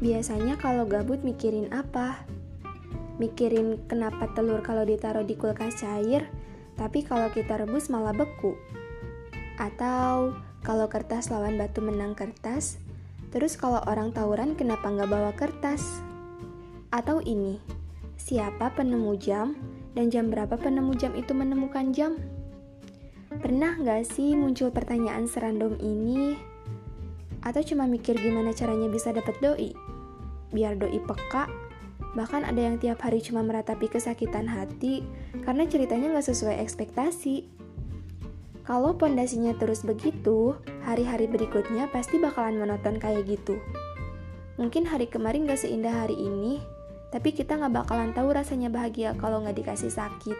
Biasanya kalau gabut mikirin apa? Mikirin kenapa telur kalau ditaruh di kulkas cair, tapi kalau kita rebus malah beku. Atau kalau kertas lawan batu menang kertas, terus kalau orang tawuran kenapa nggak bawa kertas? Atau ini, siapa penemu jam dan jam berapa penemu jam itu menemukan jam? Pernah nggak sih muncul pertanyaan serandom ini? Atau cuma mikir gimana caranya bisa dapat doi? Biar doi peka, bahkan ada yang tiap hari cuma meratapi kesakitan hati karena ceritanya nggak sesuai ekspektasi. Kalau pondasinya terus begitu, hari-hari berikutnya pasti bakalan monoton kayak gitu. Mungkin hari kemarin gak seindah hari ini, tapi kita gak bakalan tahu rasanya bahagia kalau gak dikasih sakit.